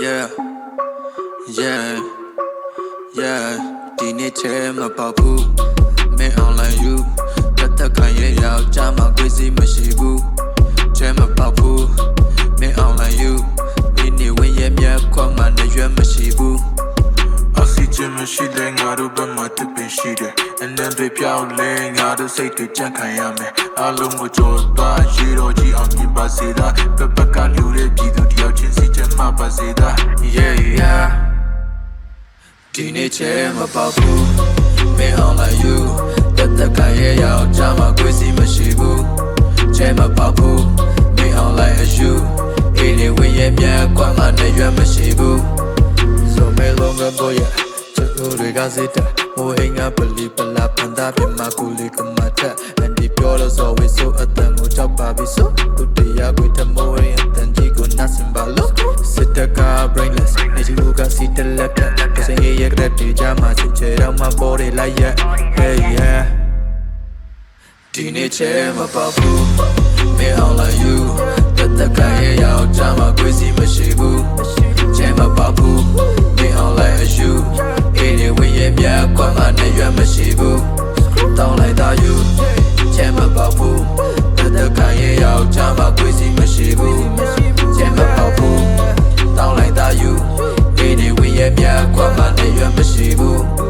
Yeah, yeah, yeah ဒီနေ့ချဲမပေါက်ဘူးမင်း online စီချင်မရှိတဲ့ငါတို့ဘက်မှာတပင်ရှိတယ်အနံတွေပြောင်းလဲငါတို့စိတ်တွေကြံ့ခံရမယ်အလုံးကိုကြော်သွားရေတော်ကြီးအောင်မြင်ပါစေသာပပကလူရဲ့ပြည်သူတယောက်ချင်းစီချမ်းမပါစေသာ Yeah, yeah ဒီနေ့ချဲမပေါက်ဘူးမင်း online you တသက်ခံရရောက်ကြမှာကိုယ်စီမရှိဘူးချဲမပေါက်ဘူးမင်း online you ဒီနေ့ဝင်ရမြတ်ခွန်မှလည်းရွက်မရှိဘူး So me longer boy ချစ် သူတွေကစစ်တာမိုးဟင်းကပလီပလာပန်တာပြမကူလီကမတ်အန်ဒီပြောလို့ဆိုဝေဆိုအတန်ကိုကြောက်ပါပြီဆိုသူတရားကိုထမိုးရင်အတန်ကြီးကိုနတ်စင်ပါလို့စစ်တက brainless နေချီကစီတလက်ကပစင်ရဲ့ရက်တဲ့ဒီကြမှာချစ်ချေတော့မပေါ်ရလိုက်ရဲ့ hey yeah ဒီနေ့ချဲမပေါက်ဘူးမင်း online you 也远不西部